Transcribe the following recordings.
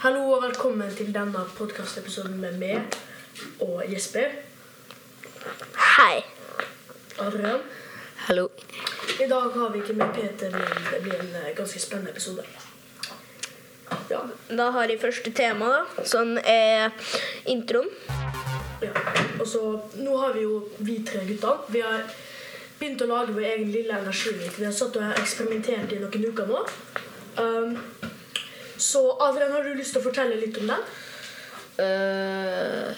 Hallo og velkommen til denne podkastepisoden med meg og Jesper. Hei. Adrian. Hallo. I dag har vi ikke med Peter, men det blir en eh, ganske spennende episode. Ja. Da har jeg første tema, da. Sånn er introen. ja. Og så Nå har vi jo vi tre gutta. Vi har begynt å lage vår egen lille energidrikk. Vi har satt og eksperimentert i noen uker nå. Um, så Adrian, har du lyst til å fortelle litt om den? Uh,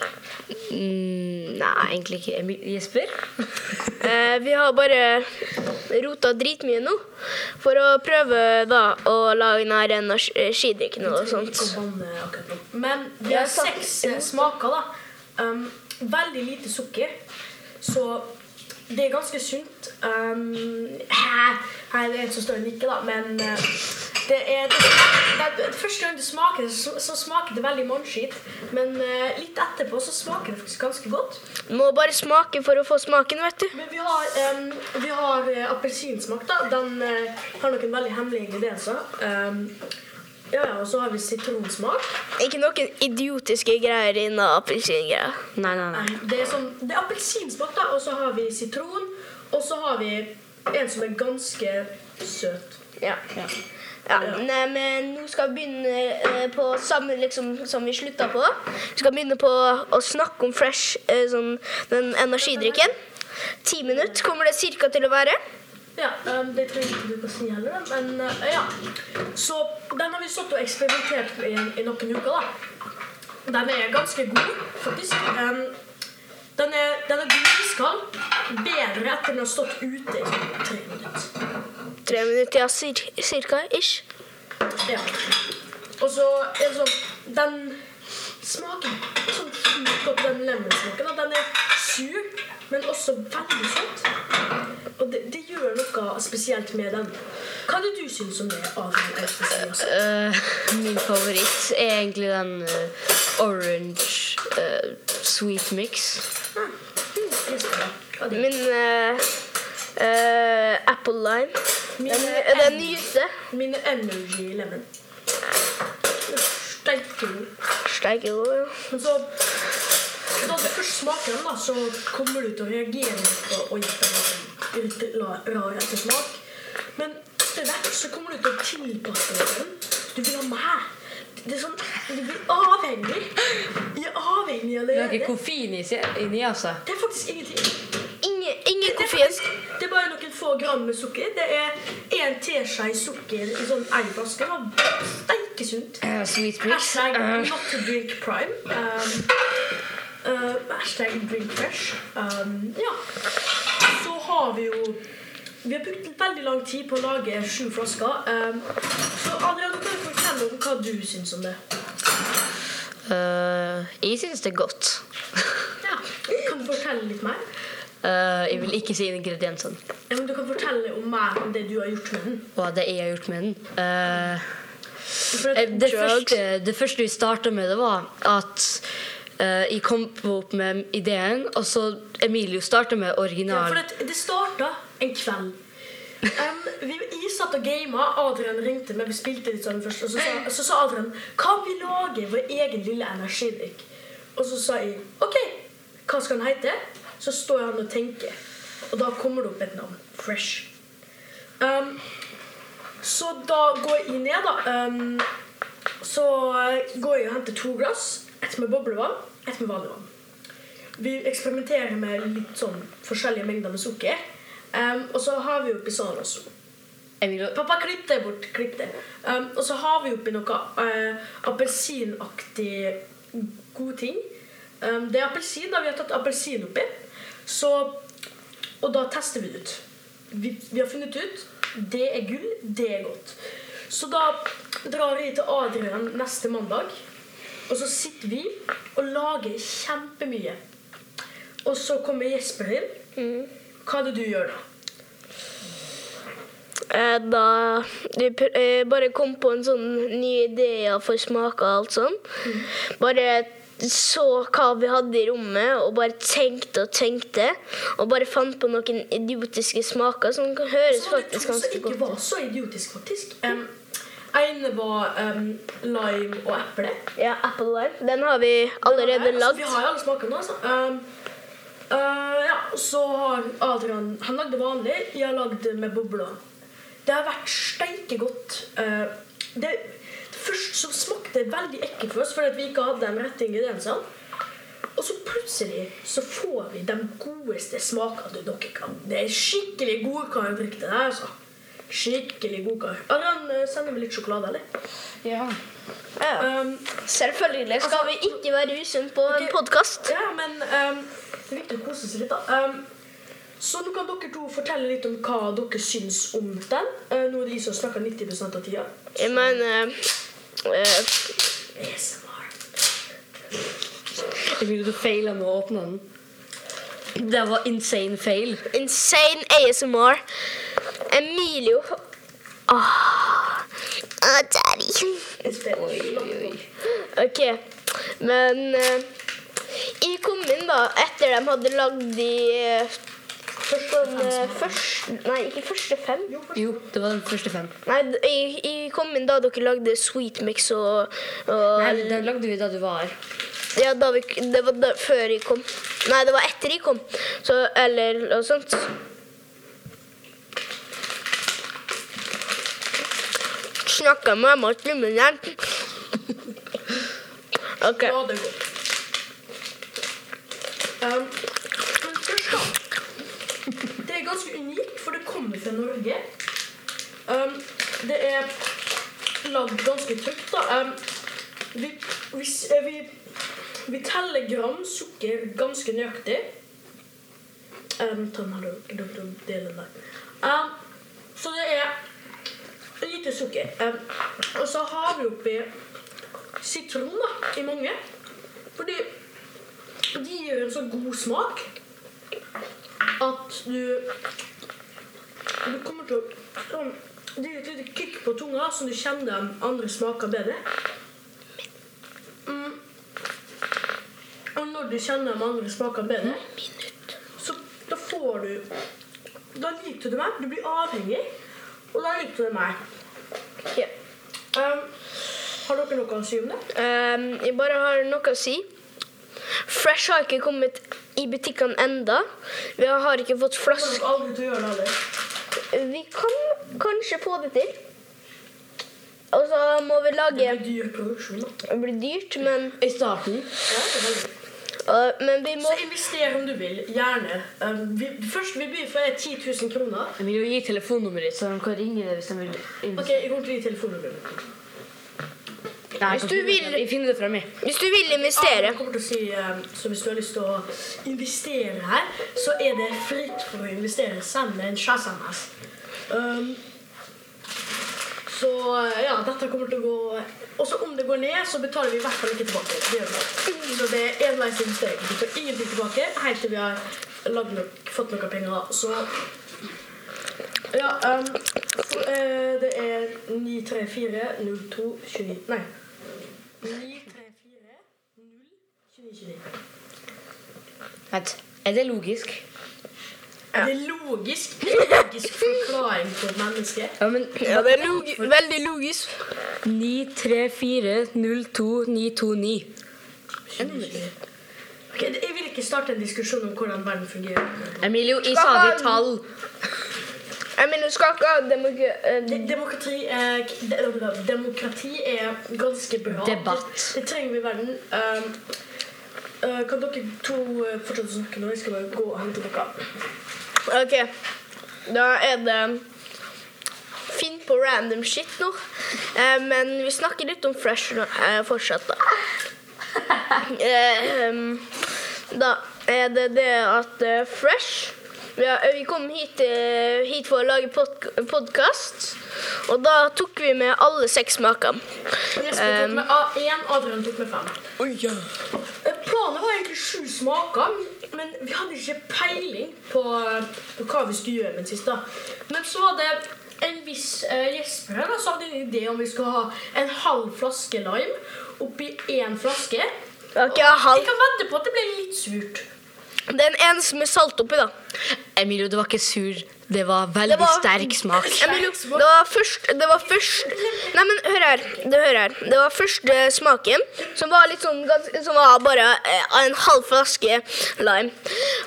mm, nei, egentlig ikke. Jesper? uh, vi har bare rota dritmye nå for å prøve da å lage denne energidrikken og sånt. Ikke å banne akkurat nå. Men vi har seks eh, smaker, da. Um, veldig lite sukker. Så det er ganske sunt. Um, her, her er det en som står og nikker, da, men eh, det er, det, det, Første gang du smaker det, så, så smaker det veldig mannskitt. Men uh, litt etterpå så smaker det faktisk ganske godt. Må bare smake for å få smaken, vet du. Men vi har, um, vi har uh, appelsinsmak, da. Den uh, har noen veldig hemmelige ingredienser. Um, ja, ja, og så har vi sitronsmak. Ikke noen idiotiske greier innen appelsingreier. Nei, nei. Nei, det er, sånn, det er appelsinsmak, da, og så har vi sitron. Og så har vi en som er ganske søt. Ja. ja. Nei, men nå skal vi begynne eh, på samme liksom som vi slutta på. Vi skal begynne på å snakke om Fresh, eh, sånn, den energidrikken. Ti minutter kommer det cirka til å være. Ja, um, Det trenger ikke du å si heller, men uh, ja. Så den har vi stått og eksperimentert med i, i noen uker. da. Den er ganske god, faktisk. Den er, den er iskald. Bedre etter den har stått ute i sånn tre minutter. Tre minutter, ja, cir cirka. Ish. Ja. Og så er det sånn Den smaker sånn sjukt godt, den lemonsmaken. Den er sur, men også veldig søt. Og det, det gjør noe spesielt med den. Hva er det du syns om det? Av den uh, min favoritt er egentlig den uh, orange eh, sweet mix. Min uh, uh, apple lime. Mine Den, den nyeste. Min Energy Lemon. Steike god. Steike god. ja. Men så Da du først smaker den, da, så kommer du til å reagere på på Oi, den rar ettersmak. Men etter hvert så kommer du til å tilpasse deg den. Du vil ha mer. Det er sånn, Du blir avhengig. Jeg er avhengig Det er ikke koffein inni, altså. Det er faktisk ingenting. Ingen, ingen Det er, koffein. faktisk, det er bare noen få gram med sukker. Det er én teskje sukker i sånn én flaske. Det steike sunt. Uh, sweet mix. Hashtag Eh, not to drink prime. Um, uh, hashtag drink fresh. Um, ja. Så har vi jo Vi har brukt veldig lang tid på å lage sju flasker. Um, så Adrian, du kan jo om hva du syns om det. Uh, jeg syns det er godt. Ja, Kan du fortelle litt mer? Uh, jeg vil ikke si ingrediensene Ja, men Du kan fortelle om mer om det du har gjort med den. Hva det jeg har gjort med den. Uh, Eh, Det første, det første vi starta med, det var at uh, jeg kom opp med ideen, og så Emilio starta med ja, original. for at det starta en kveld. Um, vi, jeg satt og gama. Adrian ringte meg. Vi spilte litt sånn først. Og så sa, så sa Adrian kan vi lage vår egen lille energidrikk. Og så sa jeg OK, hva skal den hete? Så står han og tenker. Og da kommer det opp et navn. Fresh. Um, så da går jeg ned, da. Um, så går jeg og henter to glass. Ett med boblevann, ett med vanlig vann. Vi eksperimenterer med litt sånn forskjellige mengder med sukker. Um, og så har vi oppi sånn også. Emilio, Pappa, klipp det bort. klipp det. Um, og så har vi oppi noe uh, appelsinaktig god ting. Um, det er appelsin. da Vi har tatt appelsin oppi. Så, og da tester vi det ut. Vi, vi har funnet ut det er gull, det er godt. Så da drar vi til Adrian neste mandag. Og så sitter vi og lager kjempemye. Og så kommer Jesper inn. Hva er det du gjør da? Eh, Da vi pr- eh, bare kom på en sånn ny idé for smaker og alt sånn. Bare så hva vi hadde i rommet, og bare tenkte og tenkte. Og bare fant på noen idiotiske smaker som kan høres Så var det faktisk to som ikke var så idiotisk, faktisk. Um, ene var um, lime og eple. Ja, apple lime. Den har vi allerede lagd. Vi har jo alle smakene, altså. Um, uh, ja, så har Adrian Han lagde vanlig. Jeg har lagd med bobler. Det har vært steike godt. Uh, det, først så smakte det veldig ekkelt for oss fordi at vi ikke hadde de rette ingrediensene. Og så plutselig så får vi de godeste smakene dere kan. Det er skikkelig godkardrikk, det der, altså. Skikkelig godkar. Adrian, uh, sender vi litt sjokolade, eller? Ja. Ja. Um, Selvfølgelig skal vi ikke være usunne på en Ok. podkast. Ja, men ehm, det er viktig å kose seg litt, da. Um, så nå kan dere to fortelle litt om hva dere syns om den. Uh, nå er det de som snakker 90% av tida. Jeg mener uh, ASMR. Jeg begynte å feile med å åpne den. Det var insane fail. Insane ASMR. Emilio Åh, ah, daddy. OK. Men eh, jeg kom inn da etter de hadde lagd de eh, sånn, eh, første Nei, ikke første fem. Jo, det var den første fem. Nei, jeg, jeg kom inn da dere lagde sweet mix og, og Nei, den lagde vi da du var her. Ja, da vi, det var da, før jeg kom. Nei, det var etter jeg kom. Så, eller noe sånt. Snakka med mamma og munnen. OK. Ja, det er men først, da. Det er ganske unikt, for det kommer fra Norge. Um, det er lagd ganske trygt, da. Um, vi, vi, eh, vi, vi teller gram sukker ganske nøyaktig. Um, ta den her, delen der. Um, så det er lite sukker. Og så har vi oppi sitron da, i mange. Fordi de gir en så god smak at du Du kommer til å sånn, Det gir et lite kick på tunga, så du kjenner de andre smaker bedre. Mm. Og når du kjenner de andre smaker bedre, så da får du Da liker du det mer. Du blir avhengig, og da liker du det mer. Ja. Um, har dere noe å si om det? Um, jeg bare har noe å si. Fresh har ikke kommet i butikkene enda. Vi har ikke fått Kommer flaske. dere aldri til å gjøre det? Vi kan kanskje få det til. Og så må vi lage Det blir dyr produksjon. da. Det blir dyrt, men, I starten. Ja, det er veldig. øh, men vi må Så invester om du vil. Gjerne. Um, vi, først vi byr for 10 000 kroner. Jeg vil jo gi telefonnummeret ditt, så de kan ringe deg hvis de vil. Ok, jeg kommer til å gi telefonnummeret. Nei, Hvis du vil- det- finner det fremme. Hvis du vil investere jeg kommer til å si, um, så hvis du har lyst til å investere her, så er det fritt for å investere. Send en SMS. Um, så ja, dette kommer til å gå Også om det går ned, så betaler vi i hvert fall ikke tilbake. Det gjør vi. Så det er enveis investering. Vi tar ingenting tilbake helt til vi har lagd nok, fått noe penger. Så ja, um, så, uh, det er 934 02 29 Nei. 934 0 29 29. Vent, er det logisk? Er det logisk? Logisk forklaring på et menneske? Ja, men Ja, det er logi veldig logisk. 934022929. Ok, Jeg vil ikke starte en diskusjon om hvordan verden fungerer. Emilio, jeg sa de tall. Jeg mener, du skal ikke ha demokrati De- Demokrati er, de- demokrati er ganske bra. Debatt. Det, det trenger vi i verden. Um, uh, kan dere to uh, fortsette å snakke nå? Jeg skal bare gå og hente noe. OK. Da er det Finn på random shit nå. Eh, men vi snakker litt om Fresh nå, eh, fortsatt, da. Eh, da er det det at eh, Fresh ja, Vi kom hit, eh, hit for å lage pod podkast, og da tok vi med alle seks smakene. Jesper tok Um, med A- én, Adrian tok med fem. Eh, Planen var egentlig sju smaker, men vi hadde ikke peiling på, på hva vi skulle gjøre med den siste. Men så var det en viss eh, Jesper her da, som hadde en idé om vi skulle ha en halv flaske lime oppi én flaske. Okay, halv. Jeg kan vedde på at det ble litt surt. Den eneste med salt oppi, da. Emilio, det var ikke sur. Det var veldig Det var- sterk smak. Emilio, det var først Det var først Nei, men hør her. Det, hør her. det var første smaken, som var litt sånn gans- Som var bare eh, en halv flaske lime.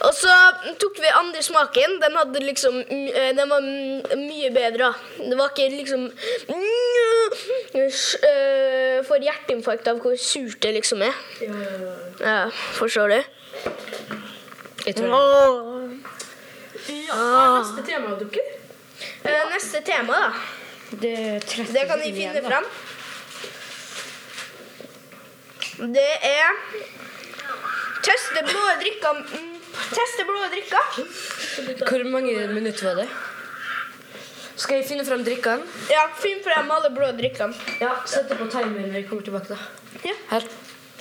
Og så tok vi andre smaken. Den hadde liksom eh, Den var mye bedre. Det var ikke liksom mm, eh, Får hjerteinfarkt av hvor surt det liksom er. Ja, ja, ja. Ja, forstår du? Jeg tror. Ja, hva er neste tema, dukker? Eh, Neste tema, da. det, 30 Det kan vi finne igjen, fram. Det er Teste blå drikker mm, Teste blå drikker. Hvor mange minutter var det? Skal jeg finne fram drikkene? Ja, finn frem alle blå drikkene. Ja, Sett det på timer når jeg kommer tilbake. da. Ja. Her.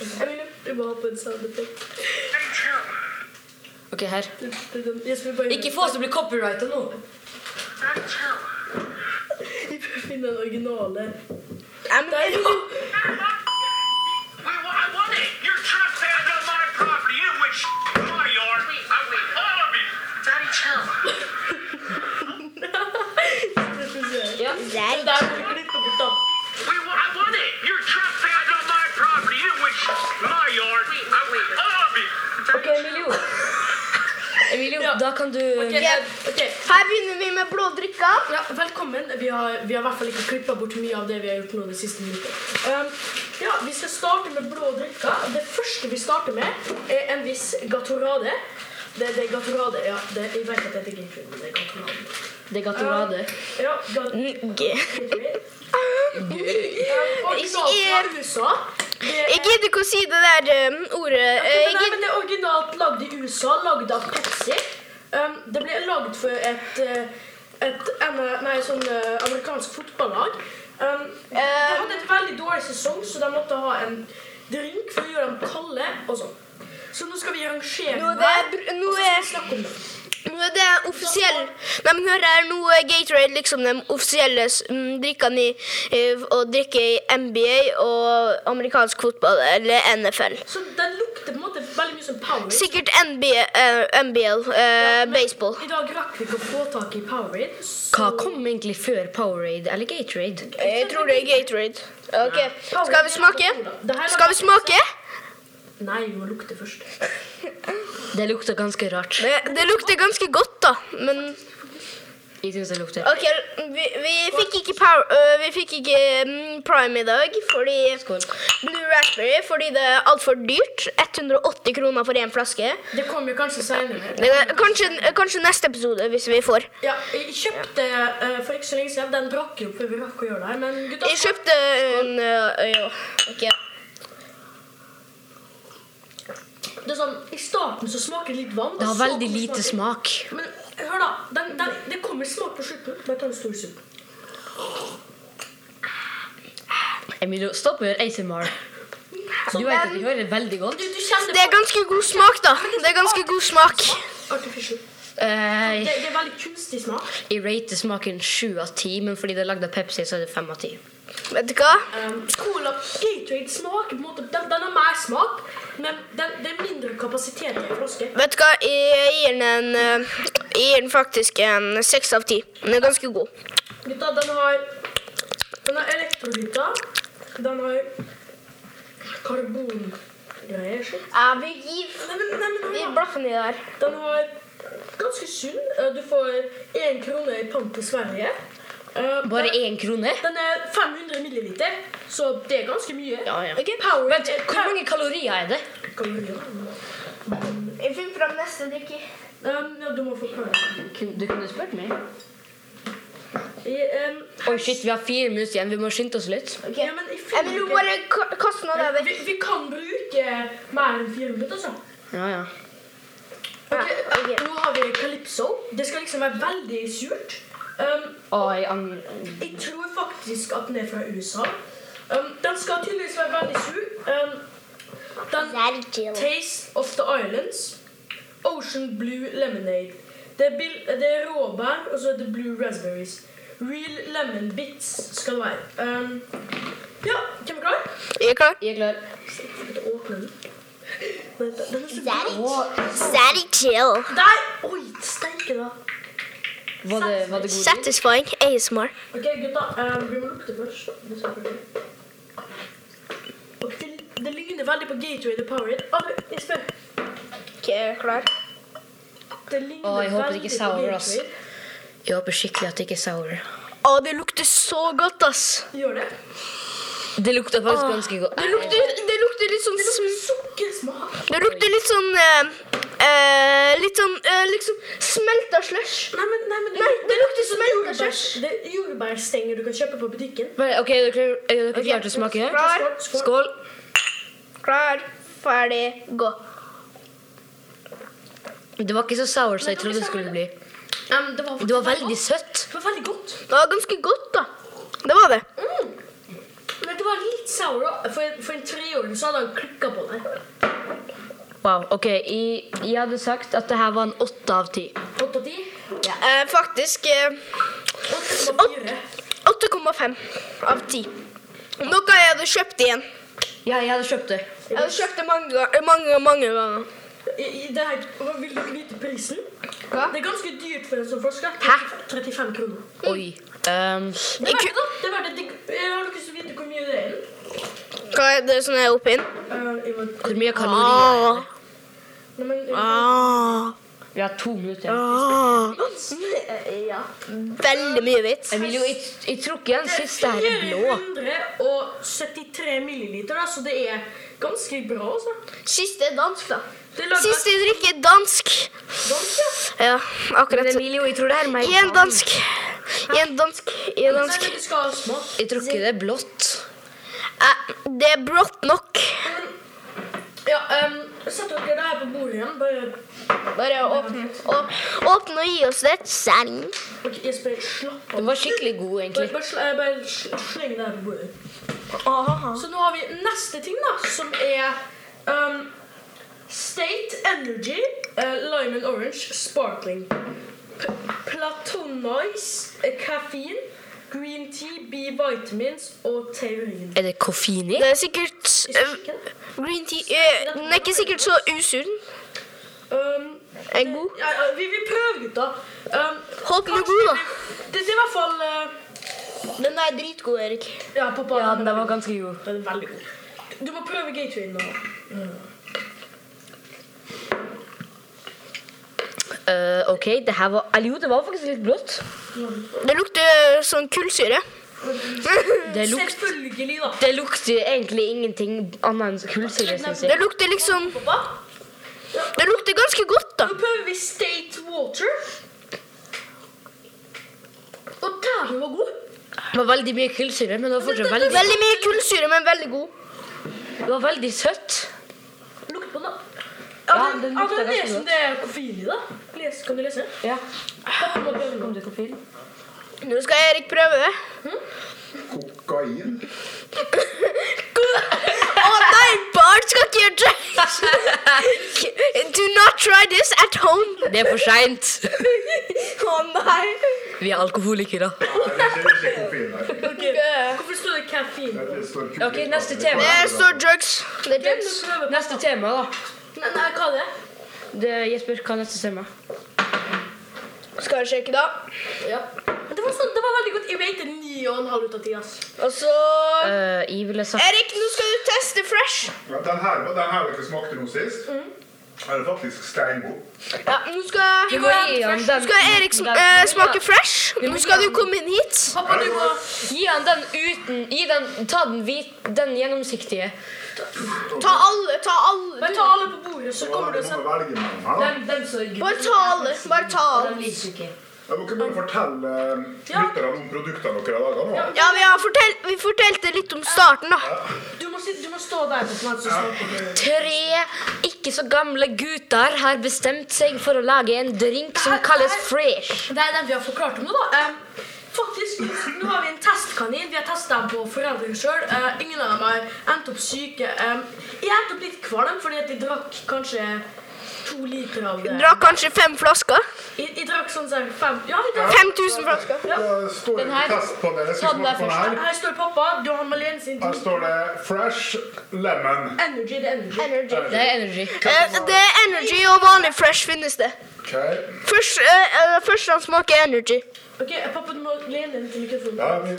Jeg vil bare ha på en. Ok, her. Ikke få oss til å bli copyrighta nå. Prøver å finne den originale. Ja, Der, ja. Wait, well, da kan du okay, okay. Her begynner vi med blå. Ja, velkommen. Vi har, vi har i hvert fall ikke klippa bort mye av det vi har gjort nå det siste minuttet. Um, ja, Vi skal starte med blå. Det første vi starter med, er en viss Gatorade. Det, det er Gatorade, ja. Det, jeg vet at det er Gatorade, men det er Gatorade. Det er Gatorade. Ja, gat G. Um, er, Jeg gidder ikke å si det der um, ordet. Eh, Nei, men det er originalt lagd i USA, lagd av Pepsi. Um, det ble lagd for et, eh, et nei, sånn eh, amerikansk fotballag. Um, de hadde et veldig dårlig sesong, så de måtte ha en drink for å gjøre dem kalde. og sånn. Så nå skal vi rangere Nå er det nå er- om det. Nå er det offisiell Nei, men hør her, nå er Gatorade liksom de offisielle mm, drikkene i, eh, å drikke i NBA og amerikansk fotball, eller NFL. Så den lukter på en måte veldig mye som Powerade. Sikkert NBA, uh, NBL, uh, ja, baseball. I dag rakk vi ikke å få tak i Powerade. så- Hva kom egentlig før Powerade eller Gatorade? Jeg tror det er Gatorade. Ok, ja. Skal vi smake? Skal vi smake? Nei, vi må lukte først. Det lukter ganske rart. Det, det lukter ganske godt, da. Men Jeg synes det lukter. OK, vi, vi fikk ikke, power, uh, vi fikk ikke um, Prime i dag fordi Skål. Blue Raspberry fordi det er altfor dyrt. 180 kroner for én flaske. Det kommer kanskje er, kanskje, kanskje neste episode, hvis vi får. Ja, jeg kjøpte uh, for ikke så lenge siden. Den drakk jo før vi rakk å gjøre det her. Men gutta, Jeg kjøpte en uh, ja, ok. Det er sånn, I starten så smaker det litt vann. Det har veldig lite smak. Men hør, da. Den, den, det kommer smak på slutten. Bare ta en stor sup. Emilio, stopp å gjøre ASMR. Du vet at de hører veldig godt. Du, du Det er ganske god smak, da. Det er ganske god smak. Artificial. Eh, Det, det er veldig kunstig smak. jeg rater smaken sju av ti, men fordi det er lagd av Pepsi, så er det fem av ti. Vet du hva? Um, cola Gatorade smaker på en måte Den, den har mer smak, men den, det er mindre kapasitet i flaske. Vet du hva? Jeg gir den, en, øh, jeg gir den faktisk en seks av ti. Den er ganske god. Gutta, den har Den har elektrolytter. Den har karbongreier. Ja, vi gir, vi blaffer gir der. Den har ganske sunn. Eh, Du får én krone i pant til Sverige. Eh, Bare én krone? Den er 500 milliliter, så det er ganske mye. Ja, ja. Okay, Power, Vent, hvor mange kalorier er det? kalorier? Jeg finner fram neste drikke. Um, ja, du må forklare. Kun- Du kunne spurt meg. I, um, Oi, shit, vi har fire minutter igjen. Vi må skynde oss litt. Okay. Ja, men jeg Jeg vil jo bare kaste noe der. vi, vi kan bruke mer enn fire minutter, altså. Ja, ja. Okay, Ja, ok. Nå har vi Calypso. Det skal liksom være veldig surt. Um, an... jeg tror faktisk at den er fra USA. Um, den skal tydeligvis være veldig sur. Um, den Taste of the Islands. Ocean Blue Lemonade. Det er, bil, det er råbær, og så er det blue raspberries. Real lemon bits skal det være. Um, ja, hvem er klar? Jeg er klar. Jeg er klar. Jeg åpner den. Daddy chill. Der! Oi, steike da. Var det, var det god? Satisfying ASMR. Ok, gutta. Um, vi må lukte først. Det det, det ligner veldig på Gatorade The Powerade. Ah, jeg spør. Ok, klar? Det ligner oh, jeg håper det ikke er sour, ass. Jeg håper skikkelig at det ikke er sour. Å, det lukter så godt, ass. Gjør det? Det lukter faktisk ganske godt. Det lukter, det lukter litt sånn Det lukter sukkersmak. Det lukter litt sånn eh, eh, Litt sånn eh, liksom smelta slush. Nei, men, nei, men Nei, det lukter sånn smelta jordbær- slush. Det er jordbærstenger du kan kjøpe på butikken. Men, Ok, er dere er dere klare til å smake? Klar, Skål. klar, ferdig, gå. Det var ikke så sour som jeg trodde det skulle bli. Um, det, var Det var veldig søtt. Det var veldig godt. Det var ganske godt, da. Det var det. Men det var litt sour. da. For, en- for en treåring så hadde han klikka på det. Wow, ok. Jeg, jeg hadde sagt at det her var en åtte av ti. 8 av 10. Eh, faktisk eh, 8,4. 8,5 av 10. Noe jeg hadde kjøpt igjen. Ja, jeg hadde kjøpt det. Jeg hadde kjøpt det mange, mange, mange ganger. I, i det her, vil dere vite prisen? Hva? Det er ganske dyrt for en som forsker. Hæ? 35 kroner. Oi. Um, Det er verdt det, da. Det er verdt det. Har lyst til å vite hvor mye det er. Hva er det som er oppi den? Må- hvor mye kalorier er det? Ah, Vi har to minutter. ah. ja. Veldig mye vits. Emilio, jeg, jeg tror ikke den siste her er blå. 473 milliliter, da, så det er ganske bra, altså. Siste er dansk, da. Det jeg drikker Siste drikke er dansk. dansk, ja. Ja, akkurat. Emilio, jeg tror det er meg. I dansk. Igjen dansk. I en dansk. I en dansk. Jeg tror ikke det er blått. Eh, det er brått nok. Ja, um, Sett dere det her på bordet igjen. Bare Bare åpne. Åp- Åpne og gi oss det. Sand. Okay, Jesper, slapp av. Den var skikkelig god, Bare, egentlig. bare, sl- eh, bare sl- sleng det her på bordet. Så nå har vi neste ting, da, som er um, State Energy uh, Lime and Orange Sparkling. P Platonize uh, Caffeine, Green Tea, B-vitamins og taurin. Er det koffein i? Det er sikkert uh, Green tea uh, Den er ikke sikkert så usunn. Um, Er god. ja, ja, vi, vi prøver, gutta. Um, Håper den er god, da. Det, det, det er i hvert fall uh, Den er dritgod, Erik. Ja, pappa. Ja, den den var ganske god. Den er veldig god. Du må prøve Gatorade nå. Uh, ok, det her var Eller jo, det var faktisk litt blått. Det lukter sånn kullsyre. Det, lukter, Selvfølgelig, da. det lukter egentlig ingenting annet enn kullsyre, syns Det jeg. lukter liksom Pappa, Det lukter ganske godt, da. nå prøver vi State Water. Og dæven var god. Det var veldig mye kullsyre, men det var fortsatt veldig, Veldig mye kullsyre, men veldig god. det var veldig søtt. Lukt på den, da. Ja, Ja, den den, lukter ganske er godt. det er koffein i, da. Les, kan du lese? Ja. Kom nå. det koffein? Nå skal Erik prøve det. Kokain. Å nei, barn skal ikke gjøre det! Do not try this at home. Det er for seint. Å nei. Vi er alkoholikere. Nei, det er ikke koffein der. Ok, Hvorfor står det kaffein? Ok, neste tema. Det står drugs. Det er drugs. Neste tema, da. Nei, nei, hva er det? Det, Jesper, er neste tema? Skal jeg sjekke, da? Ja. Det var, så, det var veldig godt. Jeg vet det er 9,5 ut av 10. Og så Eh, jeg ville sagt Erik, nå skal du teste fresh. Ja, Den her, den her dere smakte nå sist, er det faktisk steingod. Ja, nå skal, Vi må gi han nå skal Erik sm eh, smake fresh. Nå skal du komme inn hit. Pappa, du må Gi han den uten gi den, Ta den hvit, den gjennomsiktige. Ta alle, ta alle. Bare ta alle på bordet, så kommer du og setter velge mellom her, da. Den, den så Bare ta alle. Bare ta alle. Jeg må ikke bare fortelle eh, lytterne om produktene dere har laga nå. Ja, vi, har fortell, vi fortalte litt om starten, da. Du må, sitte, du må stå der på plass og med- Tre ikke så gamle gutter har bestemt seg for å lage en drink som kalles fresh. Det er den vi har forklart om nå, da. Em, faktisk, nå har vi en testkanin. Vi har testa den på foreldrene sjøl. ingen av dem har endt opp syke. Em, jeg endte opp litt kvalm fordi at jeg drakk kanskje to liter av det. Drakk kanskje fem flasker? Jeg, jeg drakk sånn sånn fem Ja, jeg drakk 5000 flasker. Står det Den her- på testpanelet. ta den her? Her står pappa, Johan Malene sin Her står det fresh lemon. Energy, det er energy. Energy. Det er energy. Eh, det er energy og vanlig fresh finnes det. Okay. Først, eh, eh, først han smaker energy. Ok, pappa, du må lene deg til mikrofonen. Ja, vi,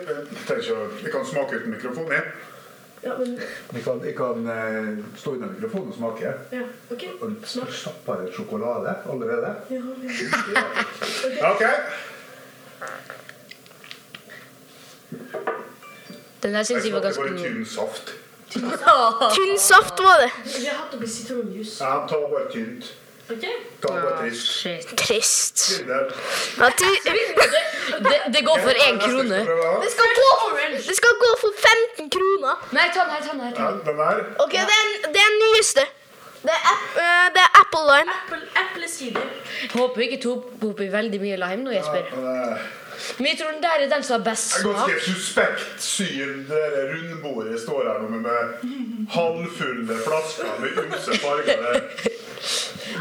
trenger ikke å- vi kan smake uten mikrofon. Ja. Ja, men, Vi kan, vi kan eh, stå under mikrofonen og smake. ja, ok. Og Smak. stapper det sjokolade allerede? Ja, ja. Ok. Den Jeg syns jeg var ganske ganske Det god. tynn saft. Tynn saft var det. Vi har hatt oppi sitronjuice. Ja, ta bare tynt. Ok? Ta Ah, trist. Trist. Ja, Det, det går for én krone. det, skal gå det skal gå for 15 kroner. Nei, ta den her. ta den her. Ja, ta den. den. Ok, det det den nyeste. Det er, app, eh, det er apple lime. Apple. Håper ikke tok oppi veldig mye lime nå, Jesper. Eh, Men jeg tror den der er den som har best smak. ganske suspekt syn det rundbordet står her nå med halvfulle flasker med ymse farger.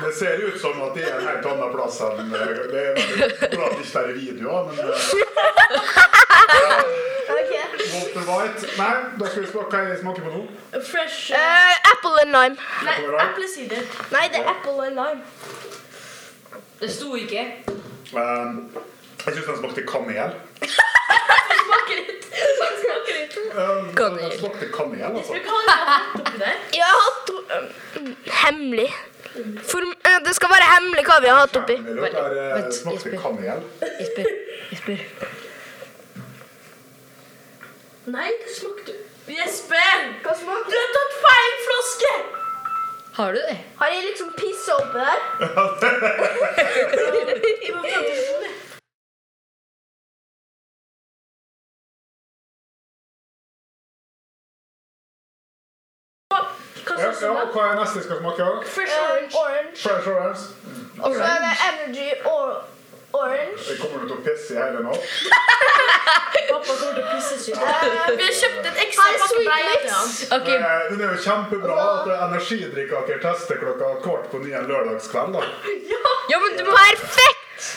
Det ser ut som at det er en helt annen plass enn Det er bra at det ikke er videoer, men eh, Walter White Nei, da skal vi smake hva jeg smaker på nå. Fresh uh, Eh, apple and lime. Nei, eplesider. Nei, det er apple and lime. Det sto ikke. Um, jeg syns den smakte kanel. Um, Kanel. Den smakte kanel, altså. Der. Jeg har hatt eh, hemmelig. For, eh, det skal være hemmelig hva vi har hatt oppi. Men det der, eh, Vent, smakte Jesper. kanel. Jesper. Jesper. Nei, det smakte Jesper! Hva smaker Du har tatt feil flaske! Har du det? Har jeg liksom pissa oppi der? hva er neste skal smake? Fresh orange. Eh, orange. Fresh orange. Og så er det energy or orange. Jeg kommer til å pisse i hele natt. Pappa kommer til å pisse seg Uh, Vi har kjøpt et ekstra pakke mix. til han. Ok, Men, eh, Det er jo kjempebra at energidrikkaker tester klokka kvart på ni en lørdagskveld. da. Ja, men du må Perfekt!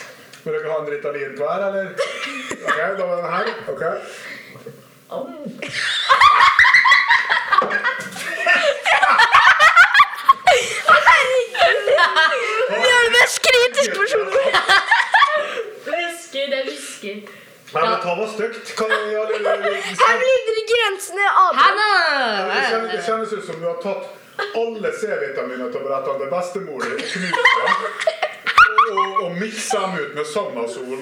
Vil dere ha en Ritalin hver, eller? Ok, da var den her. Ok. Vi har det mest kritiske personen. Whisky, det er. Nei, men ta var stygt. Er Her blir grensene av. det, kjennes, det kjennes ut som du har tatt alle C-vitamintablettene til bestemor di og knust dem. Og, og miksa dem ut med Sandasol og,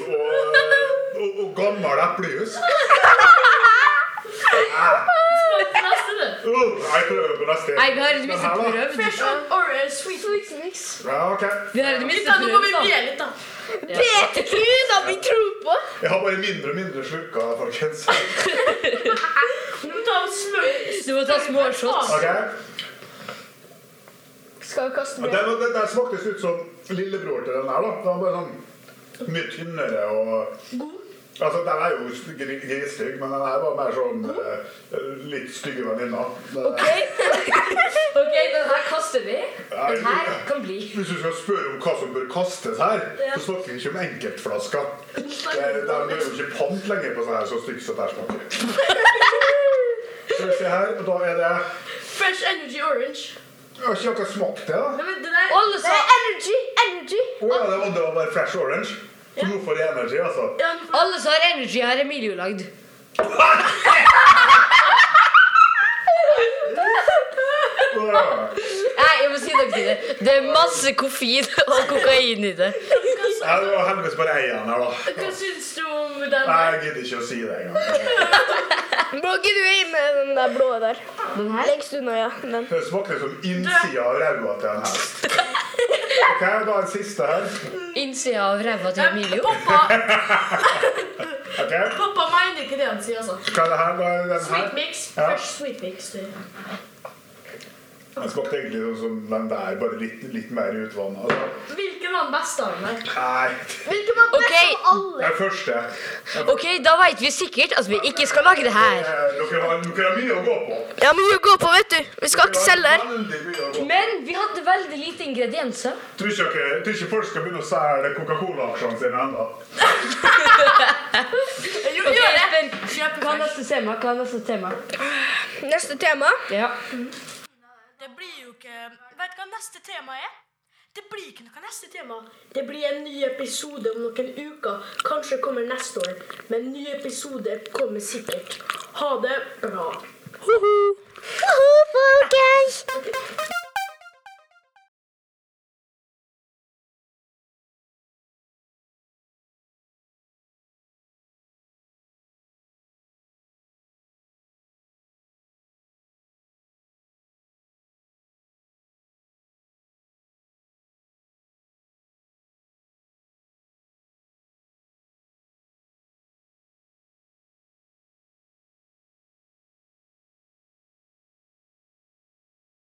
og, og gammel eplejus. Neste. Jeg. Nei, vi har det minste prøvd. Fresh on orange sweet. Sweet mix. Ja, ok. Vi har minste Gutta, nå må vi prøvd, litt, da. litt, da. Vi tror på. Jeg har bare mindre og mindre slukka, folkens. Du må ta og. Du må ta små shots. Ok. Skal vi kaste mer? Den, den, den smaktes ut som lillebror til den her, da. Den var bare sånn mye tynnere og Altså, Den er jo gri- grisstygg, men den her var mer sånn eh, litt stygge venninner. Den- Ok, den her kaster vi. Den her kan bli. Hvis du skal spørre om hva som bør kastes her, så snakker vi ikke om enkeltflasker. Det er er jo ikke pant lenger på sånn her så stygt som det her smaker. Skal vi se her, og da er det Fresh energy orange. Jeg har ikke akkurat smakt det, da. Nei, men det der... Det er energy. Energy. Å ja, det var bare fresh orange. Så nå får jeg energy, altså. Ja, alle som har energi, har Emilio lagd. Nei, jeg må si noe til det. Det er masse koffein og kokain i det. Ja, det var heldigvis bare ei igjen her, da. Hva syns du om den? Nei, jeg gidder ikke å si det engang. Gidder du i med den der blå der? Den her? Lengst unna, ja. Den. Det smakte som innsida av ræva til en hest. Ok, da en siste her. Innsida av ræva til Emilio. Pappa, okay. pappa mener ikke det han sier, altså. Hva er det her? Da er den Sweet mix. Ja. Først sweet mix. Det. skal tenke sånn som den der, bare litt, litt mer utvanna. Altså. Hvilken var den beste av dem? Nei, Hvilken var best okay. av alle? den første. Ok, da vet vi sikkert at vi ikke skal lage det her. Eh, Dere har, dere har mye å gå på. Ja, mye å gå på, vet du. Vi skal ikke selge her. Men vi hadde veldig lite ingredienser. Tror ikke, okay, tror ikke folk skal begynne å selge Coca-Cola-aksjene sine ennå. okay, Ok. Espen, hva er neste tema? Hva er neste tema? Neste tema. Ja. Det jo ikke Vet du hva neste tema er? Det blir ikke noe neste tema. Det blir en ny episode om noen uker. Kanskje kommer neste år. Men ny episode kommer sikkert. Ha det bra. Ho-ho. Ho-ho, folkens.